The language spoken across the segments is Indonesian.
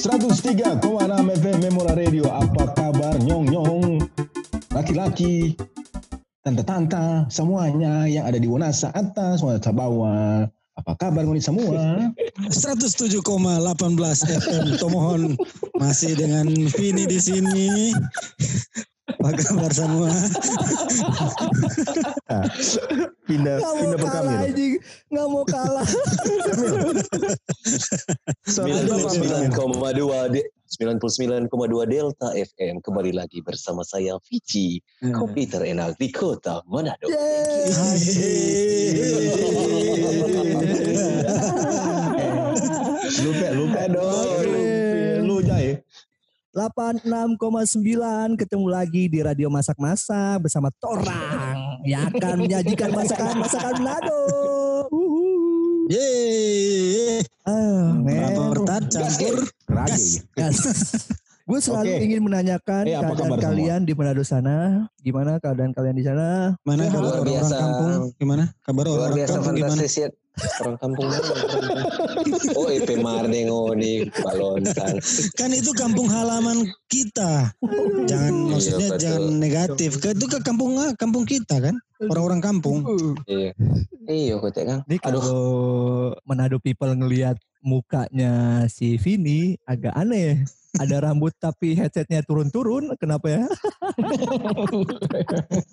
103,6 FM Memola Radio. Apa kabar nyong nyong? Laki-laki, tante-tante, semuanya yang ada di Wonasa atas, Wonasa bawah. Apa kabar nih semua? 107,18 FM Tomohon masih dengan Vini di sini. Apa kabar semua? Nah, pindah Nggak mau pindah ke kalah Kamil. aja, nggak mau kalah. Lu, Kamil. 99,2 de- 99,2 Delta FM kembali lagi bersama saya Vici kopi terenak di kota Manado. Lupa, lupa dong. Lu Jai. 86,9 ketemu lagi di Radio Masak-Masak bersama Torang yang akan menyajikan masakan-masakan Manado. Uhu. Yeay. Ah, men. Raportat campur Rage. gas. Gue selalu Oke. ingin menanyakan Eh, apa keadaan kabar kalian di Manado sana. Gimana keadaan kalian di sana? Mana kabar Luar orang-orang biasa. kampung? Gimana? Kabar Luar orang biasa kampung gimana? Orang kampung mana? Oh, EP Mardengo nih balon kan. Kan itu kampung halaman kita. Jangan Iya, maksudnya betul. jangan negatif. Kan Itu ke kampung kampung kita kan? Orang-orang kampung. Iya. Iya, kok kan. Ini Aduh. kalau Manado people ngelihat mukanya si Vini agak aneh. Ada rambut tapi headsetnya turun-turun. Kenapa ya?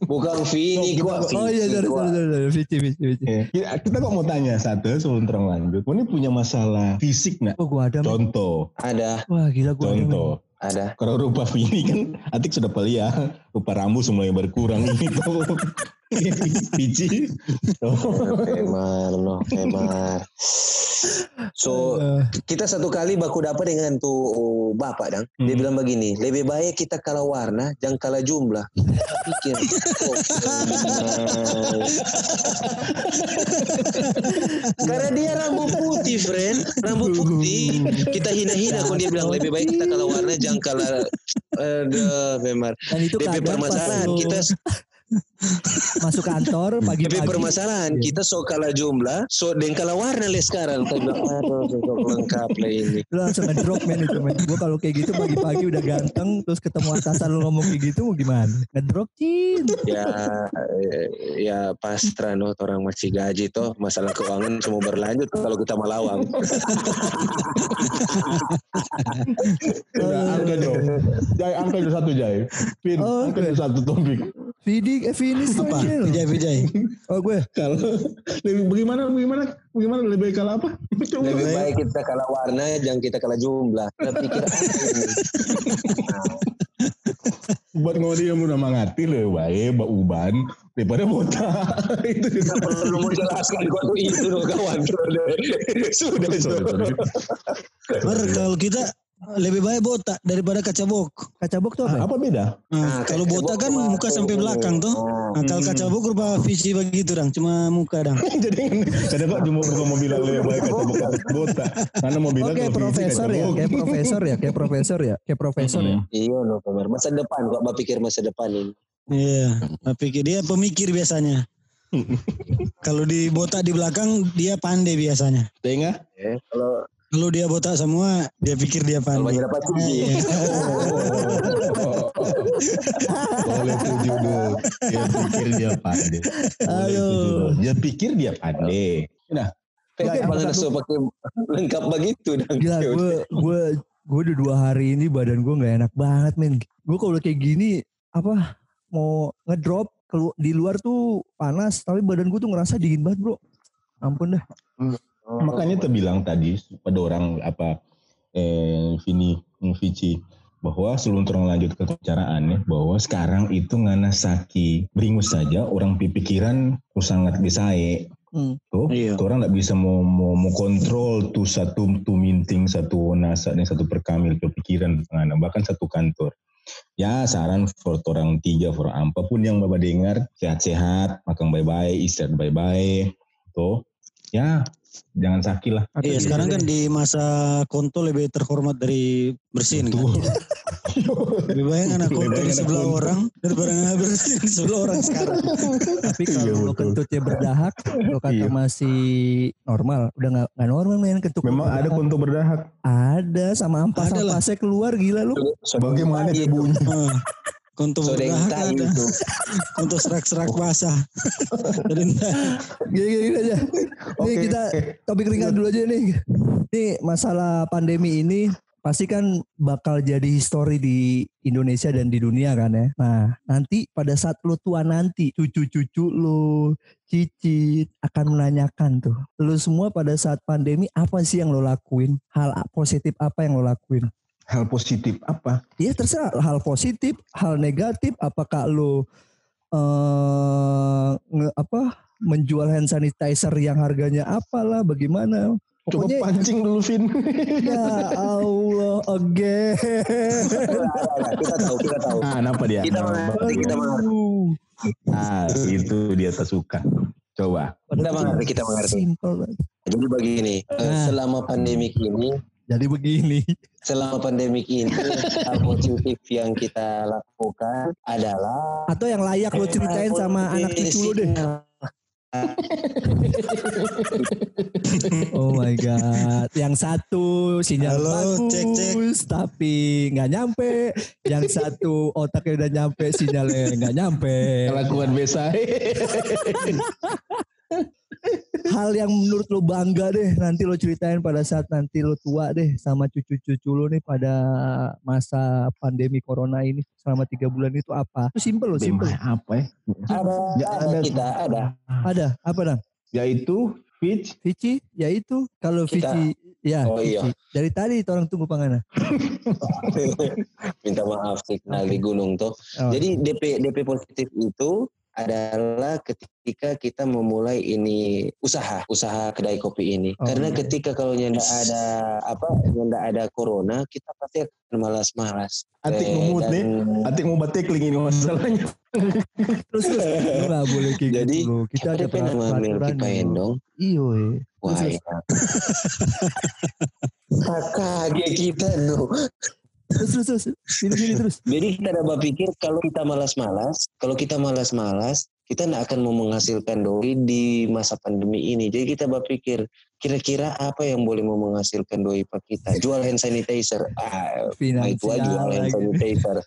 Bukan Vini Oh, kok. Oh iya, sorry, sorry, sorry, sorry. Vici, Vici, Vici. Kita, kok mau tanya satu sebelum terang lanjut. Ini punya masalah fisik nggak? Oh, gua ada. Contoh, Ada, Wah, gila gua ada. contoh. ada. Kalau rupa Vini kan, Atik sudah pelia, rupa rambut mulai berkurang gitu. Pici. Oh. Femar, no. So, Eh, kita satu kali baku dapat dengan tuh bapak dang. Dia Hmm. bilang begini, lebih baik kita kalah warna, jangan kalah jumlah. Pikir, oh. Karena dia rambut putih, friend. Rambut putih. Kita hina-hina kalau dia bilang lebih baik kita kalah warna, jangan kalah. Aduh, memang. Dan itu DP permasalahan kita masuk kantor pagi-pagi. permasalahan Iya. kita so kalah jumlah, so dan kalah warna le sekarang. Lengkap lah ini. Lu langsung ngedrop men itu men. Gue kalau kayak gitu pagi-pagi udah ganteng terus ketemu atasan lu ngomong kayak gitu mau gimana? Ngedrop cin. ya ya pasrah no orang masih gaji toh masalah keuangan semua berlanjut kalau kita melawang Udah, angka dong. Jai, angka itu satu Jai. Vin, Oh, angka itu satu topik. Vidi, eh Vini Apa? Vijay Vijay. Oh gue. Kalau lebih bagaimana bagaimana bagaimana lebih baik kalah apa? Coba. lebih baik kita kalah warna jangan kita kalah jumlah kita pikir apa ini? Buat ngodi yang udah mengati lebih baik Mbak Uban daripada botak. itu Kita perlu mau jelaskan tuh itu loh kawan sudah sorry. Mar, kalau kita lebih baik botak daripada kaca bok. Kaca box tuh apa? ya? Apa beda? Nah, Nah, kalau kaca botak bok kan cuma muka sampai belakang tuh. Oh. Nah, kalau kaca bok rupa visi begitu dang, cuma muka dang. Jadi kadang kok cuma bukan mau bilang lebih baik kata botak botak. Karena mau bilang Oke kalau fisik profesor ya, kayak profesor ya, kayak profesor ya, kayak profesor ya. iya no Pemer. masa depan kok pikir masa depan ini Iya, tapi dia pemikir biasanya. kalau di botak di belakang dia pandai biasanya. Tengah. ya kalau Kalau dia botak semua, dia pikir dia kalau pandai. banyak dapat tinggi Iya. Boleh tujuh dulu. Dia pikir dia pandai. Dulu. Dia pikir dia pandai. Nah, Kayak Oke, banget so pakai lengkap begitu dan Gila, gue gue gue udah dua hari ini badan gue nggak enak banget men. Gue kalau kayak gini apa mau ngedrop di luar tuh panas, tapi badan gue tuh ngerasa dingin banget bro. Ampun dah. Makanya terbilang tadi pada orang apa eh Vini Vici bahwa sebelum lanjut ke pembicaraan ya bahwa sekarang itu ngana saki beringus saja orang pipikiran tuh sangat disae Hmm. tuh Iya. tuh orang nggak bisa mau mau, mau kontrol tuh satu tuh minting satu nasa dan satu perkamil kepikiran ngana bahkan satu kantor ya saran for orang tiga for apa pun yang bapak dengar sehat-sehat makan baik-baik istirahat baik-baik tuh ya jangan sakit lah. Iya gini sekarang deh. kan di masa konto lebih terhormat dari bersin kan. Lebih baik anak konto di sebelah konto. orang daripada anak bersin di sebelah orang sekarang. Tapi Iya, kalau betul. kentutnya berdahak, lo kata Iya. masih normal. Udah nggak nggak normal men kentut. Memang ada berdahak. konto berdahak. Ada sama ampas Ada ampasnya keluar gila lu. Bagaimana dia bunyi? Ada. itu. Konto serak-serak basah. Jadi Gini gini, gini aja. Nih Oke, kita topik ringan dulu aja nih. Nih masalah pandemi ini pasti kan bakal jadi histori di Indonesia dan di dunia kan ya. Nah nanti pada saat lu tua nanti cucu-cucu lu cicit akan menanyakan tuh. Lu semua pada saat pandemi apa sih yang lo lakuin? Hal positif apa yang lo lakuin? Hal positif apa? Ya terserah hal positif, hal negatif. Apakah lo eh nge- apa menjual hand sanitizer yang harganya apalah, bagaimana? Coba Pokoknya pancing dulu, Vin. ya Allah again. kita tahu, kita tahu. ah, kenapa dia? Kita mengerti, kita mengerti. Aduh. Ah, itu dia tak suka. Coba. Kita mengerti, kita mengerti. Jadi begini, Nah. selama pandemik ini, Jadi begini. selama pandemik ini, hal positif yang kita lakukan adalah Atau yang layak lo ceritain sama anak cucu lo deh. Oh my god. Yang satu sinyal Halo, bagus cek, cek. tapi nggak nyampe. Yang satu otaknya udah nyampe sinyalnya nggak nyampe. Kelakuan biasa. Hal yang menurut lo bangga deh nanti lo ceritain pada saat nanti lo tua deh sama cucu-cucu lo nih pada masa pandemi corona ini selama tiga bulan itu apa? Itu simple lo, simple. apa ya? ada, Ya, ada ada. kita ada. Ada apa dong? Yaitu Fitch. Vici, ya itu kalau. Vici, ya. Oh, iya. Dari tadi orang tunggu pangana. Minta maaf signal di gunung tuh. Oh. Jadi DP DP positif itu adalah ketika kita memulai ini usaha usaha kedai kopi ini Oh, karena iya. ketika kalau nyanda ada apa nyanda ada corona kita pasti akan malas-malas Atik Eh, ngemut dan nih. Atik mau batekling ini masalahnya. terus terus nggak boleh kayak Jadi, gitu. Kita ada peraturan. Paendong Iyo, wah Terus, ya kaget kita loh terus terus terus sini sini terus. Jadi kita ada berpikir kalau kita malas-malas, kalau kita malas-malas, kita tidak akan mau menghasilkan doi di masa pandemi ini. Jadi kita berpikir kira-kira apa yang boleh mau menghasilkan doi pak kita? Jual hand sanitizer, ah, itu aja jual hand sanitizer,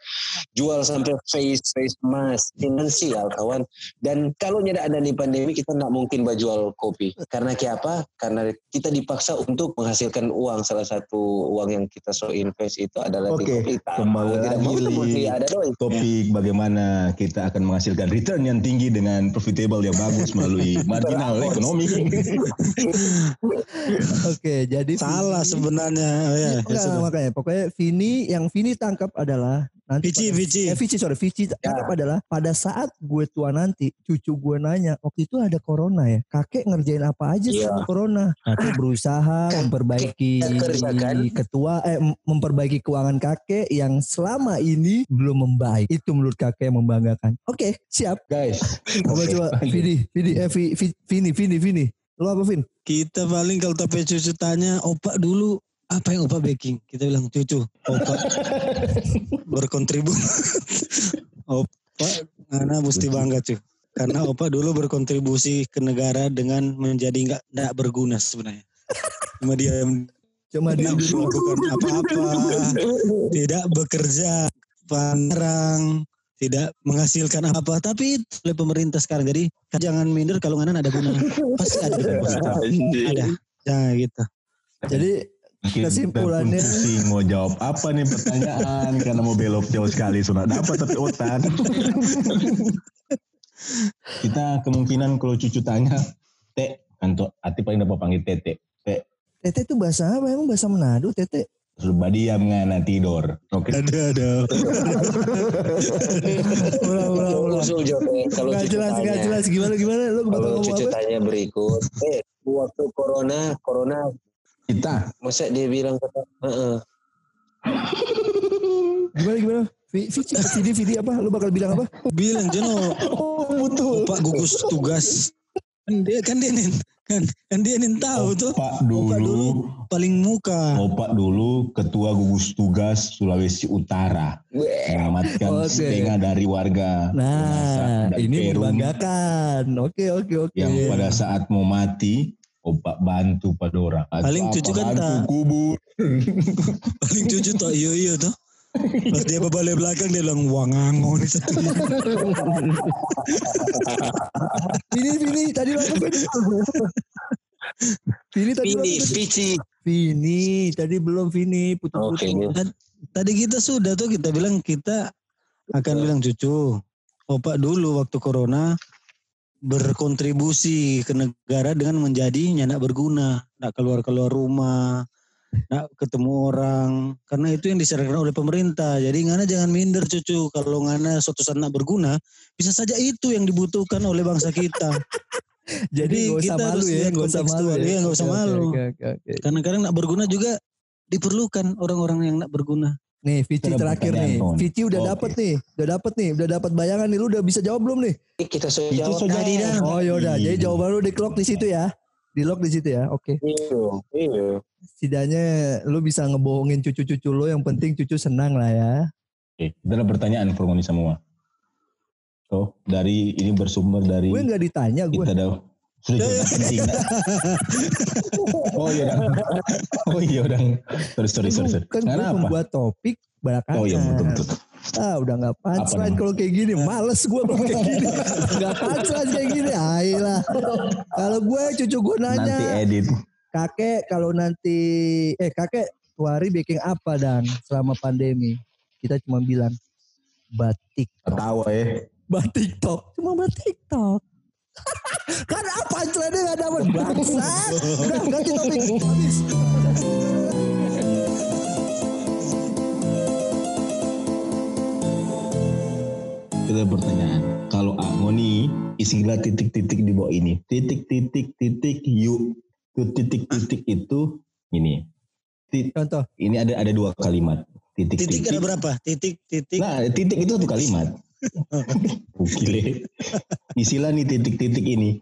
jual sampai face face mask, finansial kawan. Dan kalau tidak ada di pandemi kita tidak mungkin berjual kopi. Karena apa? Karena kita dipaksa untuk menghasilkan uang. Salah satu uang yang kita so invest itu adalah di Oke, kopi. Tak kembali mau, lagi. ada doi. Topik bagaimana kita akan menghasilkan return yang tinggi dengan profitable yang bagus melalui marginal ekonomi. Oke, jadi Salah Vini- sebenarnya. Oh, ya, ya Enggak, sudah. makanya pokoknya Vini yang Vini tangkap adalah nanti Vici, pada- Vici. Eh, Vici sorry, Vici tangkap adalah pada saat gue tua nanti cucu gue nanya waktu itu ada corona ya kakek ngerjain apa aja Iya. sama corona kakek berusaha Kakek memperbaiki kerjakan. ketua eh mem- memperbaiki keuangan kakek yang selama ini belum membaik itu menurut kakek yang membanggakan oke siap Guys, coba coba. Vini Vini eh Vi- Vi- Vini Vini Vini lo apa Vin Kita paling kalau tapi cucu tanya, opa dulu apa yang opa baking? Kita bilang cucu, opa berkontribusi. opa, karena mesti bangga cuy. Karena opa dulu berkontribusi ke negara dengan menjadi nggak nggak berguna sebenarnya. Cuma dia cuma di tidak melakukan apa-apa, tidak bekerja, panrang, tidak menghasilkan apa. Tapi oleh pemerintah sekarang. Jadi jangan minder kalau nggak ada guna. Pasti ada. Ada. Jangan gitu. jadi Kesimpulannya- pusing mau jawab apa nih pertanyaan karena mau belok jauh sekali sudah dapat tapi otak. kita kemungkinan kalau cucu tanya, Teh, kantor hati paling dapat panggil Tete. Teh, Tete itu bahasa apa emang bahasa Manado Tete sudah diam ngana tidur. Oke. Ada ada. ulang ulang ulang Usul jawabnya kalau Gak jelas, gak jelas. Gimana, gimana? Lu bakal Kalau ngomong cucu apa? tanya berikut, eh waktu corona, corona, Kita masa dia bilang kata, "Heeh." Gimana, gimana? Vidi, Vidi apa? Lu bakal bilang apa? Bilang Jono, Oh betul. Pak gugus tugas. Kan dia kan dia nih, dia yang tahu tuh. Opak Opak dulu, dulu. Paling muka. Opak dulu ketua gugus tugas Sulawesi Utara menyelamatkan Oke. setengah dari warga Nah, ini Perum membanggakan. Oke, oke, oke. yang pada saat mau mati Opak bantu pada orang. Paling cucu kan tak- kubur. Paling cucu tuh iya iya tuh. Pas dia balik belakang dia bilang nih satu. Vini, Vini, tadi lo Vini? Tadi Vini? Vici. Vini, tadi belum Vini, putus-putus. Tadi kita sudah tuh kita bilang kita akan bilang cucu. Opak dulu waktu corona berkontribusi ke negara dengan menjadi nyanak berguna, nak keluar-keluar rumah, nak ketemu orang, karena itu yang disarankan oleh pemerintah. Jadi ngana jangan minder cucu, kalau ngana suatu saat nak berguna, bisa saja itu yang dibutuhkan oleh bangsa kita. Jadi Jadi gak usah kita malu harus ya, lihat gak usah malu ya. Iya, nggak usah malu. Oke, oke, oke. Kadang-kadang nak berguna juga diperlukan orang-orang yang nak berguna. Nih, Vici terakhir nih. Vici udah Oke. dapet nih, udah dapet nih, udah dapat bayangan nih. Lu udah bisa jawab belum nih? Kita sudah Itu jawab sudah tadi dah. Oh yaudah, jadi jawaban lu di lock di situ ya. Di lock di situ ya. Oke. Iya, iya. Setidaknya lu bisa ngebohongin cucu-cucu lu yang penting cucu senang lah ya. Oke, itu adalah pertanyaan Formoni semua. Oh, dari ini bersumber dari Gue nggak ditanya gue. kita dah sudah jawab penting. Nak. oh iya dong. Oh iya dong. Sorry sorry sorry. sorry. Kan gue Karena apa? membuat topik belakangan. Oh iya betul betul. Ah udah nggak punchline kalau kayak gini. Males gue kalau kayak gini. Nggak punchline kayak gini. Ayolah. Kalau gue cucu gue nanya. Nanti edit. kakek kalau nanti eh kakek tuari baking apa dan selama pandemi kita cuma bilang batik Ketawa ya. batik tok cuma batik tok kan apa celana gak dapat bangsa udah ganti topik habis Kita pertanyaan. Kalau Angoni isilah titik-titik di bawah ini. Titik-titik titik yuk. Titik-titik itu ini. Contoh Ini ada ada dua kalimat. Titik ada Titik-titik. berapa? Titik, titik. Nah, titik itu satu kalimat. Gile. Isilah nih titik-titik ini.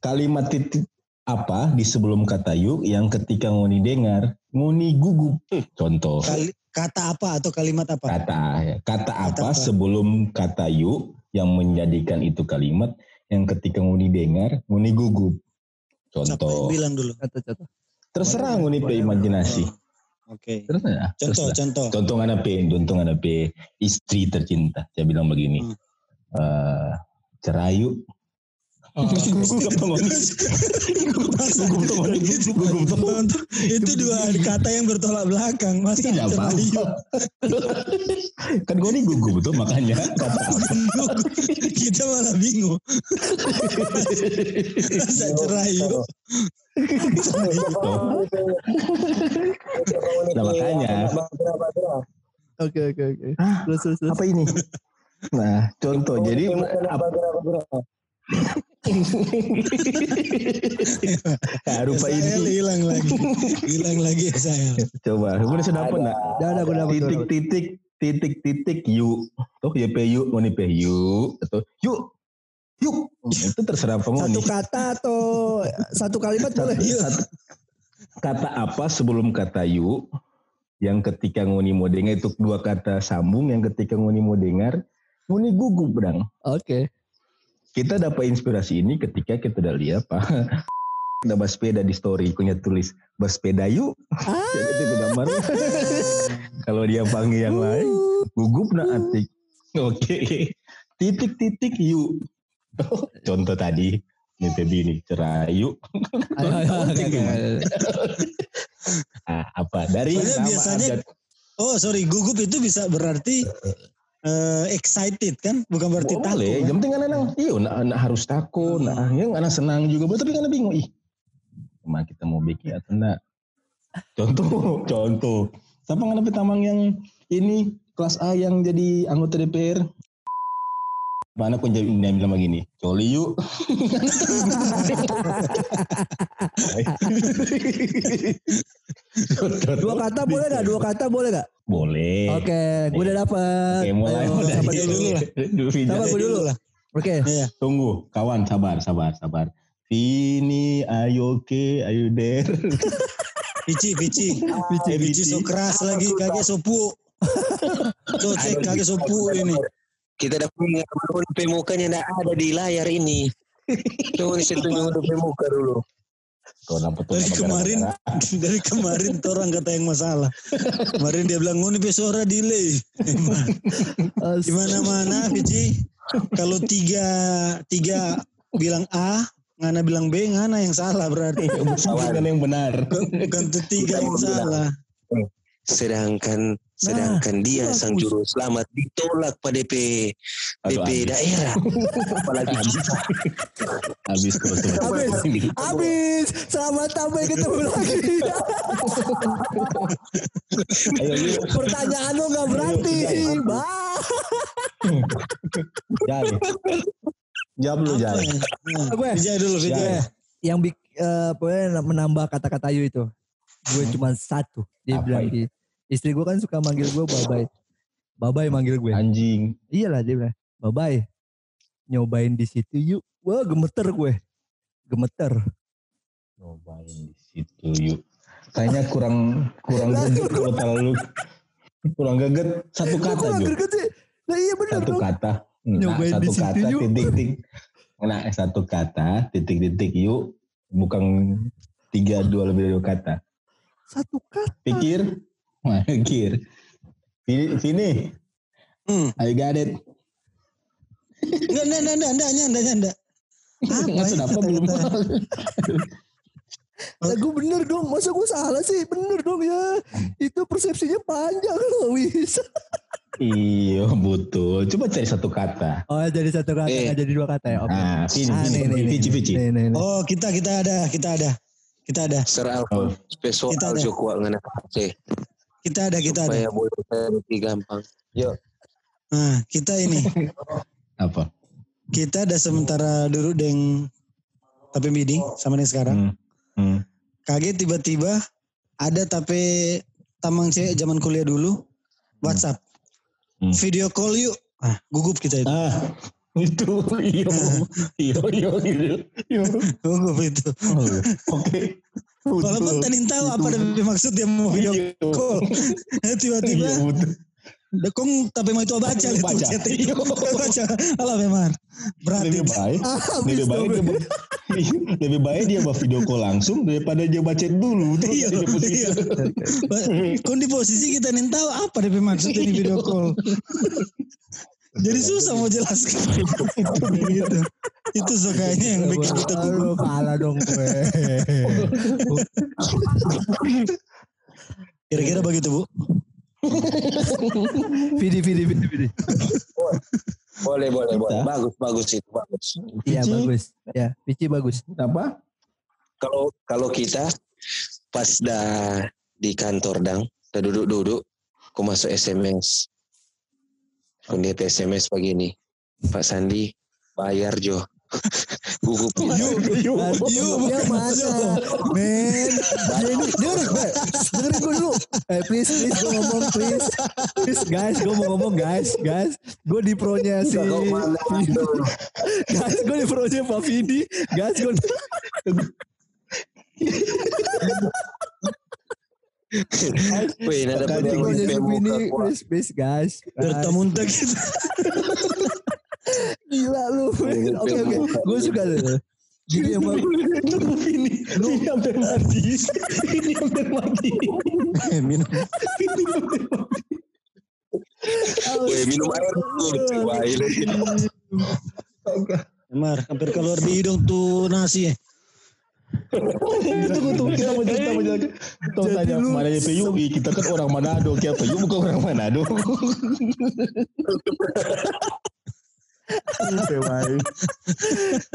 Kalimat titik apa di sebelum kata yuk yang ketika ngoni dengar, ngoni gugup. Contoh. Kali- kata apa atau kalimat apa? kata ya. kata apa apa? sebelum kata yuk yang menjadikan itu kalimat yang ketika nguni dengar nguni gugup Siapa yang contoh bilang dulu? contoh contoh terserah nguni pe imajinasi Oke. terserah Contoh, terserah. contoh. contoh ngana pe contoh ngana pe istri tercinta saya bilang begini Hmm. Eh, cerayu. Gugup itu dua kata yang bertolak belakang. Masa tidak apa kan ngoni gugup tuh makanya Kita malah bingung. Masa cerayu? Nah, makanya. oke oke oke terus terus apa ini nah contoh jadi apa Nah, rupa ini hilang lagi. Hilang lagi saya. coba gue udah dapat nak udah ada gue dapat titik titik titik titik yuk. Tuh ya yuk. Mau nih pe yuk. Atau yuk. Yuk. Itu terserah satu penghuni kata atau satu kalimat boleh? Satu- kata apa sebelum kata yuk? Yang ketika ngoni mau dengar itu dua kata sambung. Yang ketika ngoni mau dengar ngoni gugup dong oke kita dapat inspirasi ini ketika kita udah lihat pak. Ada bas sepeda di story punya tulis bas sepeda yuk. Ah. Jadi itu gambar. Kalau dia panggil yang lain gugup nak atik. Oke. Titik-titik yuk. Contoh tadi ini baby ini cerayu Ayo, ayo, ayo, Oke, ayo, gimana? ayo. ah, apa? Dari biasanya- Oh sorry, gugup itu bisa berarti eh, excited kan? Bukan berarti takut. kan? yang penting anak iya nak, nak harus takut nah yang anak senang juga betul tapi anak bingung ih cuma kita mau bikin atau enggak contoh contoh siapa nggak tamang yang ini kelas A yang jadi anggota DPR mana pun jadi dia bilang begini coli yuk dua kata boleh gak dua kata boleh gak boleh oke gue udah dapat Oke, mulai Ayo, mulai siapa dari dulu dulu lah. Siapa gue dulu lah. oke Iya. Tunggu, kawan, sabar, sabar, sabar. Vini, ayo oke, ayo der. Pici, pici. Pici, Eh, pici so keras lagi. Kagak so pu. So cek kagak so pu ini. Kita dapat ingat DP mukanya tidak ada di layar ini. Coba nih saya tunjuk DP muka dulu. Nampak Dari kemarin, dari kemarin tuh orang kata yang masalah. Kemarin dia bilang, ngoni pesora delay. Emang. Di mana-mana, Pici. Kalau tiga, tiga bilang A, ngana bilang B, ngana yang salah berarti. Bukan yang benar. Bukan tuh tiga yang salah. Sedangkan sedangkan dia sang juru selamat ditolak pada DP DP daerah. Apalagi kita. Habis. Habis. Habis. Selamat sampai ketemu lagi. Pertanyaan lo gak berarti. Bah. Jali. Jawab lu? Nah, Apa ya? Dulu. Ya. Yang bik, pokoknya menambah kata-kata Ayu itu. Gue cuma satu. Dia Apa bilang itu? istri gue kan suka manggil gue babai. Babai manggil gue. Anjing. Iyalah dia bilang, babai. Nyobain di situ yuk. Wah gemeter gue. Gemeter. Cobain di situ yuk. Kayaknya kurang kurang greget kalau terlalu kurang greget satu kata sih? Lah iya bener Satu dong. kata. Nah, Nyobain satu di situ kata yuk. titik titik. Nah, satu kata titik titik yuk. Bukan tiga dua lebih dari dua kata. Satu kata. Pikir, Wah, pikir. Vini, Vini, Hmm. I got it. Enggak, enggak, enggak, enggak, enggak, enggak, enggak. Apa Nggak ya kenapa belum. Lah gue bener dong. Masa gue salah sih? Bener dong ya. Itu persepsinya panjang loh Wis. Iya betul. Coba cari satu kata. Oh jadi satu kata Eh. jadi dua kata ya. Oke. Nah, Vini, Ah, Vici. nih, nih, nih. Oh, kita kita ada, kita ada. Kita ada. Sir Oh. Alfon, spesial Kita ada. Joko ngana. Kita ada, kita ada. Supaya boleh saya lebih gampang. Yuk. Nah, kita ini. Apa? Kita ada sementara dulu deng tapi midi sama yang sekarang. Hmm. Hmm. Kaget tiba-tiba ada tapi tamang cewek zaman kuliah dulu WhatsApp. Hmm. Video call yuk. Ah, gugup kita itu. Ah, itu iyo iyo iyo iyo iyo. Gugup itu. Oh, Oke. Walaupun tadi tahu apa ada maksud dia mau video Iya. call. Tiba-tiba Iya, betul. Dekong tapi mau itu baca itu Baca. baca. Alah memang. Berarti Lebih baik, lebih baik dia lebih baik dia buat video call langsung daripada dia baca dulu. Iya, iya. Kon di posisi kita nih tahu apa dia maksud ini video call. Jadi susah mau jelaskan. gitu. Itu so kayaknya yang bikin kita gugup. kalah dong gue. Kira-kira begitu bu. Vidi, Vidi, Vidi, Vidi. Boleh, boleh, boleh. Bagus, bagus itu, bagus. Iya bagus. Ya, Vici bagus. Apa? Kalau kalau kita pas dah di kantor dang, dah duduk-duduk, aku masuk SMS. Aku lihat SMS pagi ini. Pak Sandi bayar Jo. Gugup. Yuk, Yuk. yuk, Ya mana? Men, dia ini dengerin, gue, dengerin gue dulu. Eh please, please gue ngomong please, please guys, gue mau ngomong guys, guys, gue di pronya si, Kau mana? guys, gue di pronya Pak Vidi, guys, gue Wih, ada Makanya di peluang pronya di si muka Vidi, gua. please, please guys, guys. Bertamuntah kita. gila lu, oke oke, gue suka lu. Gini emang, Ini ini hampir mati. Ini hampir mati. Minum. Wih, minum air dulu. Wah, ini. Mar, hampir keluar di hidung tuh nasi ya. Tunggu tunggu kita mau cerita mau. Tahu Jadi tanya mana PU? Ih, Kita kan orang Manado. Kita PU bukan orang Manado.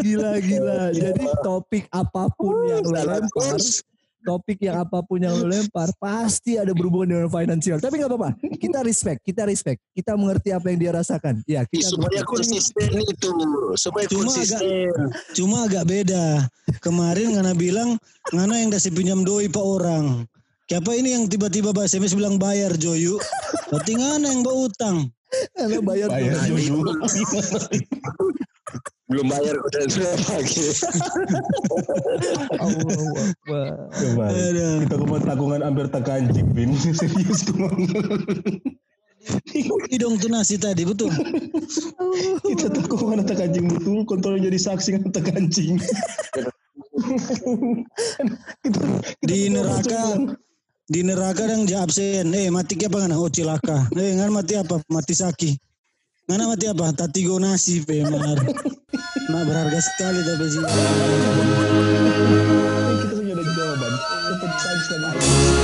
gila gila. Jadi topik apa pun yang lempar. Topik yang apa pun yang lu lempar pasti ada berhubungan dengan finansial. Tapi nggak apa-apa. Kita respect, kita respect. Kita mengerti apa yang dia rasakan. Ya, kita Supaya konsisten itu. Supaya Cuma konsisten. Cuma agak beda. Kemarin Ngana bilang Ngana yang dasi pinjam doi pak orang. Siapa ini yang tiba-tiba bahasa SMS bilang bayar Joyu? Berarti Ngana yang bawa utang. Karena bayar Bayar dulu. belum bayar udah sudah pakai. Allahu Akbar. Kita kemarin takungan hampir tekancing, Vin. Serius gue Hidung tuh nasi tadi betul. Kita takungan tekancing betul, kontrol jadi saksi tekancing. kita, Di neraka di neraka dang ja absen. Eh mati ke apa ngana? Oh cilaka. Eh ngan mati apa? Mati saki. Ngana mati apa? Tati go nasi pe mar. Nah berharga sekali tapi sih. kita punya jawaban. Saja lagi.